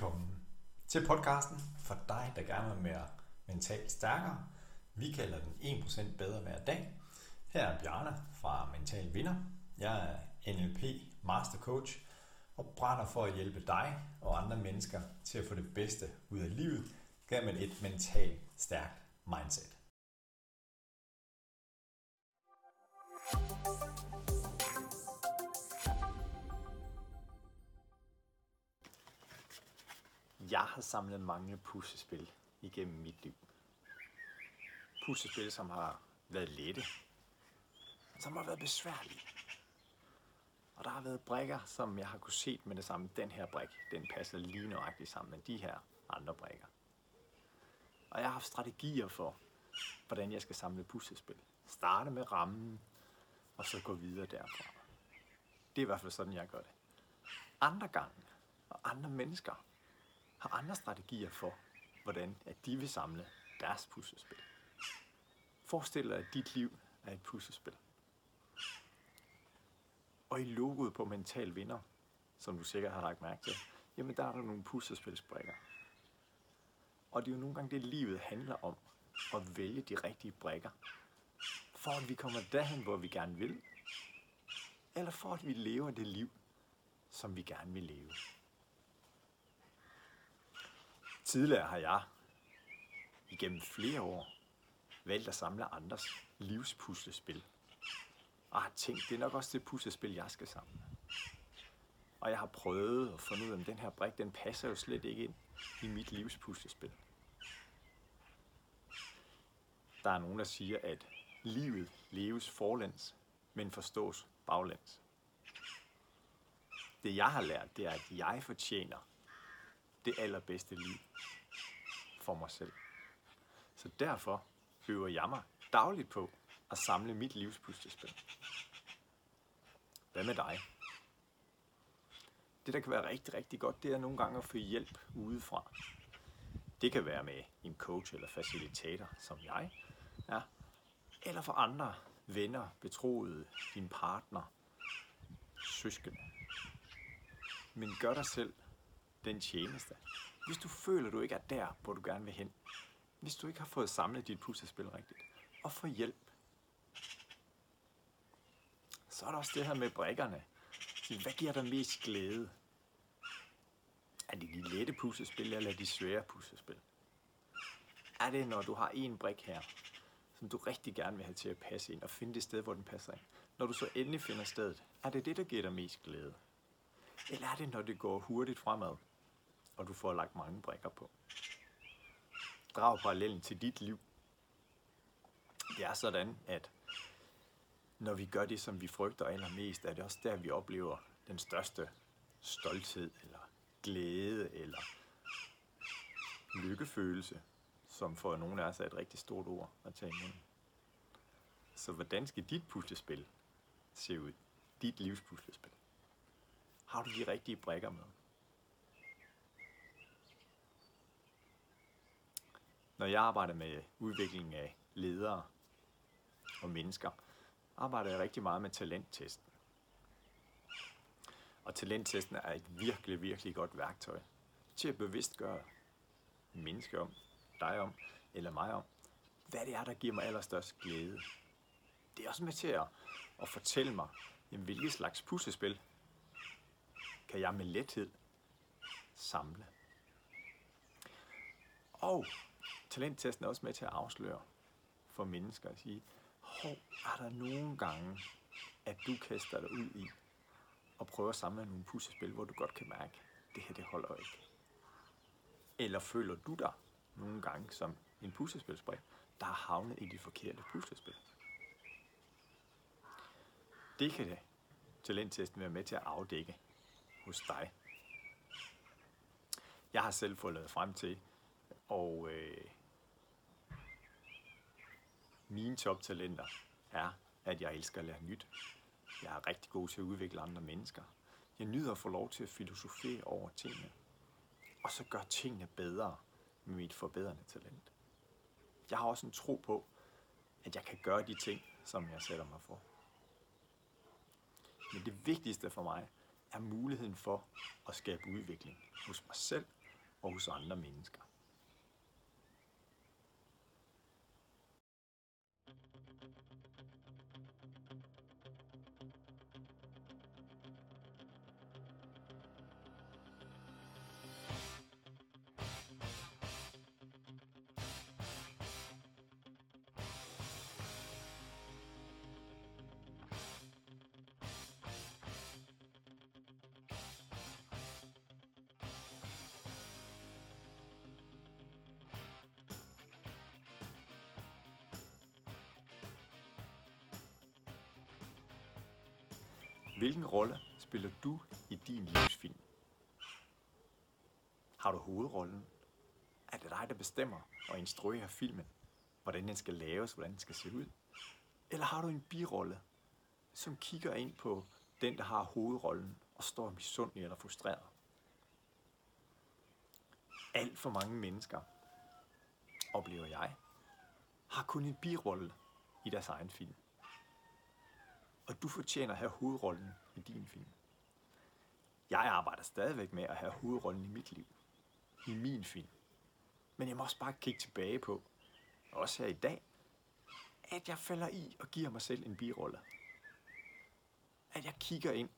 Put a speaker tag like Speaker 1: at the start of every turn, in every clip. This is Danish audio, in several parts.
Speaker 1: Velkommen til podcasten for dig, der gerne vil være mentalt stærkere. Vi kalder den 1% bedre hver dag. Her er Bjarne fra Mental Vinder. Jeg er NLP Master Coach og brænder for at hjælpe dig og andre mennesker til at få det bedste ud af livet gennem et mentalt stærkt mindset. Jeg har samlet mange puslespil igennem mit liv. Puslespil, som har været lette, som har været besværlige. Og der har været brækker, som jeg har kunne se med det samme. Den her brik, den passer lige nøjagtigt sammen med de her andre brækker. Og jeg har haft strategier for, hvordan jeg skal samle puslespil. Starte med rammen, og så gå videre derfra. Det er i hvert fald sådan, jeg gør det. Andre gange, og andre mennesker, har andre strategier for, hvordan at de vil samle deres puslespil. Forestil dig, at dit liv er et puslespil. Og i logoet på Mental Vinder, som du sikkert har lagt mærke til, jamen der er der nogle puslespilsbrikker. Og det er jo nogle gange det, livet handler om, at vælge de rigtige brikker. For at vi kommer derhen, hvor vi gerne vil, eller for at vi lever det liv, som vi gerne vil leve. Tidligere har jeg igennem flere år valgt at samle andres livspuslespil. Og har tænkt, det er nok også det puslespil, jeg skal samle. Og jeg har prøvet at finde ud af, om den her brik, den passer jo slet ikke ind i mit livspuslespil. Der er nogen, der siger, at livet leves forlæns, men forstås baglæns. Det jeg har lært, det er, at jeg fortjener det allerbedste liv for mig selv. Så derfor øver jeg mig dagligt på at samle mit livs puslespil. Hvad med dig? Det, der kan være rigtig, rigtig godt, det er nogle gange at få hjælp udefra. Det kan være med en coach eller facilitator, som jeg er, eller for andre venner, betroede, din partner, søskende. Men gør dig selv den tjeneste. Hvis du føler, du ikke er der, hvor du gerne vil hen. Hvis du ikke har fået samlet dit puslespil rigtigt. Og få hjælp. Så er der også det her med brækkerne. Hvad giver dig mest glæde? Er det de lette puslespil, eller de svære puslespil? Er det, når du har en brik her, som du rigtig gerne vil have til at passe ind, og finde det sted, hvor den passer ind? Når du så endelig finder stedet, er det det, der giver dig mest glæde? Eller er det, når det går hurtigt fremad? Og du får lagt mange brikker på. Drag parallellen til dit liv. Det er sådan, at når vi gør det, som vi frygter allermest, er det også der, vi oplever den største stolthed, eller glæde, eller lykkefølelse, som for nogle af os er et rigtig stort ord at tage imod. Så hvordan skal dit puslespil se ud? Dit livspuslespil. Har du de rigtige brikker med? Når jeg arbejder med udvikling af ledere og mennesker, arbejder jeg rigtig meget med talenttesten. Og talenttesten er et virkelig, virkelig godt værktøj til at bevidstgøre mennesker om, dig om, eller mig om, hvad det er, der giver mig allerstørst glæde. Det er også med til at, at fortælle mig, jamen, hvilket slags puslespil kan jeg med lethed samle. Og talenttesten er også med til at afsløre for mennesker at sige, hov, er der nogle gange, at du kaster dig ud i og prøver at samle nogle puslespil, hvor du godt kan mærke, det her det holder ikke. Eller føler du dig nogle gange som en puslespilsbrik, der har havnet i de forkerte puslespil. Det kan det talenttesten være med til at afdække hos dig. Jeg har selv fået lavet frem til, og øh, mine toptalenter er, at jeg elsker at lære nyt. Jeg er rigtig god til at udvikle andre mennesker. Jeg nyder at få lov til at filosofere over tingene. Og så gør tingene bedre med mit forbedrende talent. Jeg har også en tro på, at jeg kan gøre de ting, som jeg sætter mig for. Men det vigtigste for mig, er muligheden for at skabe udvikling hos mig selv og hos andre mennesker. Hvilken rolle spiller du i din livsfilm? Har du hovedrollen? Er det dig, der bestemmer og instruerer filmen? Hvordan den skal laves, hvordan den skal se ud? Eller har du en birolle, som kigger ind på den, der har hovedrollen og står misundelig eller frustreret? Alt for mange mennesker, oplever jeg, har kun en birolle i deres egen film og du fortjener at have hovedrollen i din film. Jeg arbejder stadigvæk med at have hovedrollen i mit liv, i min film. Men jeg må også bare kigge tilbage på, også her i dag, at jeg falder i og giver mig selv en birolle. At jeg kigger ind,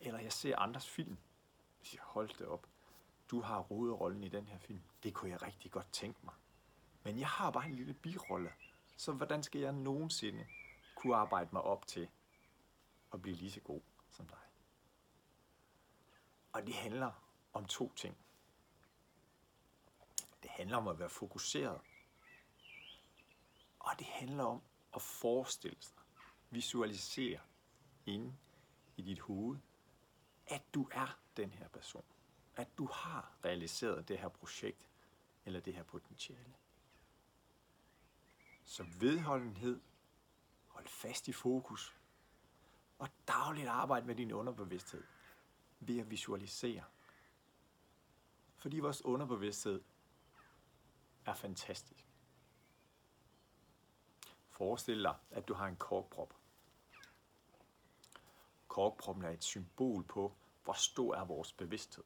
Speaker 1: eller jeg ser andres film, hvis jeg holdt det op. Du har hovedrollen i den her film. Det kunne jeg rigtig godt tænke mig. Men jeg har bare en lille birolle, så hvordan skal jeg nogensinde kunne arbejde mig op til at blive lige så god som dig. Og det handler om to ting. Det handler om at være fokuseret. Og det handler om at forestille sig, visualisere inde i dit hoved, at du er den her person. At du har realiseret det her projekt eller det her potentiale. Så vedholdenhed, hold fast i fokus, og dagligt arbejde med din underbevidsthed ved at visualisere. Fordi vores underbevidsthed er fantastisk. Forestil dig, at du har en korkprop. Korkproppen er et symbol på, hvor stor er vores bevidsthed.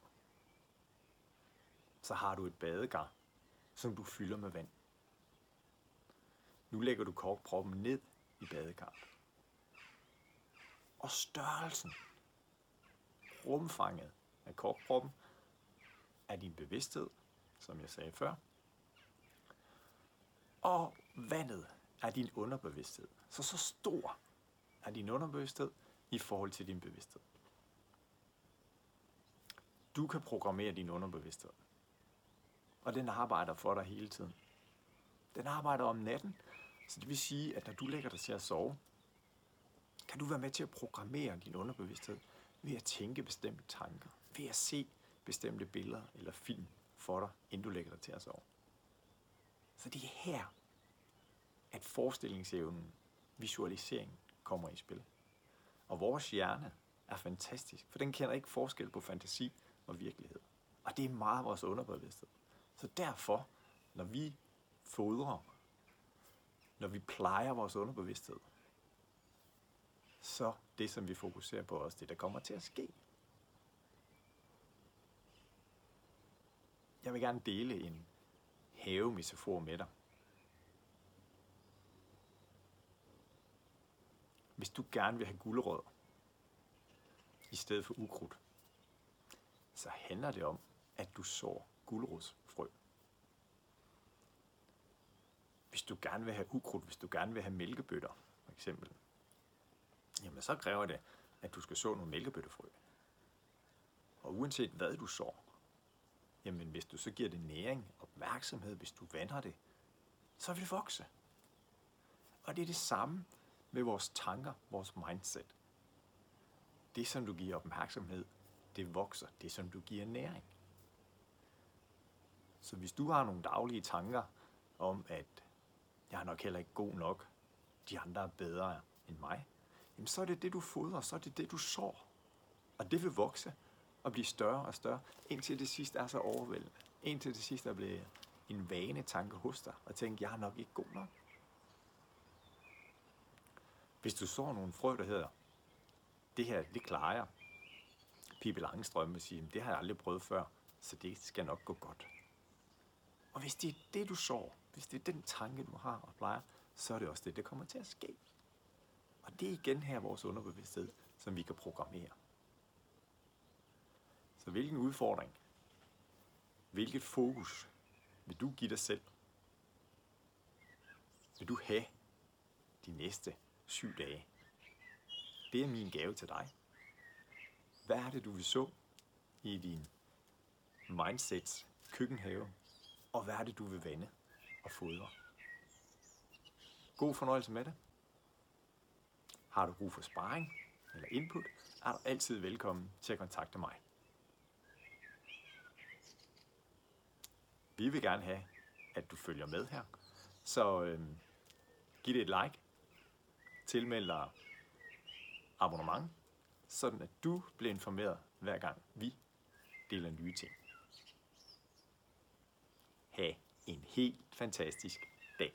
Speaker 1: Så har du et badekar, som du fylder med vand. Nu lægger du korkproppen ned i badekarret og størrelsen, rumfanget af korkproppen, er din bevidsthed, som jeg sagde før. Og vandet er din underbevidsthed. Så så stor er din underbevidsthed i forhold til din bevidsthed. Du kan programmere din underbevidsthed. Og den arbejder for dig hele tiden. Den arbejder om natten, så det vil sige, at når du lægger dig til at sove, kan du være med til at programmere din underbevidsthed ved at tænke bestemte tanker, ved at se bestemte billeder eller film for dig, inden du lægger dig til at sove. Så det er her, at forestillingsevnen, visualisering kommer i spil. Og vores hjerne er fantastisk, for den kender ikke forskel på fantasi og virkelighed. Og det er meget vores underbevidsthed. Så derfor, når vi fodrer, når vi plejer vores underbevidsthed, så det, som vi fokuserer på, også det, der kommer til at ske. Jeg vil gerne dele en havemetafor med dig. Hvis du gerne vil have gulerødder i stedet for ukrudt, så handler det om, at du sår gulerodsfrø. Hvis du gerne vil have ukrudt, hvis du gerne vil have mælkebøtter, for eksempel, jamen så kræver det, at du skal så nogle mælkebøttefrø. Og uanset hvad du sår, jamen hvis du så giver det næring, opmærksomhed, hvis du vander det, så vil det vokse. Og det er det samme med vores tanker, vores mindset. Det, som du giver opmærksomhed, det vokser. Det, som du giver næring. Så hvis du har nogle daglige tanker om, at jeg er nok heller ikke god nok, de andre er bedre end mig, jamen så er det det, du fodrer, så er det det, du sår. Og det vil vokse og blive større og større, indtil det sidste er så overvældende. Indtil det sidste er blevet en vane tanke hos dig, og tænke, jeg er nok ikke god nok. Hvis du sår nogle frø, der hedder, det her, det klarer jeg. Pippi Langstrøm vil sige, det har jeg aldrig prøvet før, så det skal nok gå godt. Og hvis det er det, du sår, hvis det er den tanke, du har og plejer, så er det også det, der kommer til at ske. Og det er igen her vores underbevidsthed, som vi kan programmere. Så hvilken udfordring, hvilket fokus vil du give dig selv? Vil du have de næste syv dage? Det er min gave til dig. Hvad er det, du vil så i din mindsets køkkenhave? Og hvad er det, du vil vande og fodre? God fornøjelse med det. Har du brug for sparring eller input, er du altid velkommen til at kontakte mig. Vi vil gerne have, at du følger med her. Så øh, giv det et like, tilmeld dig abonnement, sådan at du bliver informeret hver gang vi deler nye ting. Ha' en helt fantastisk dag.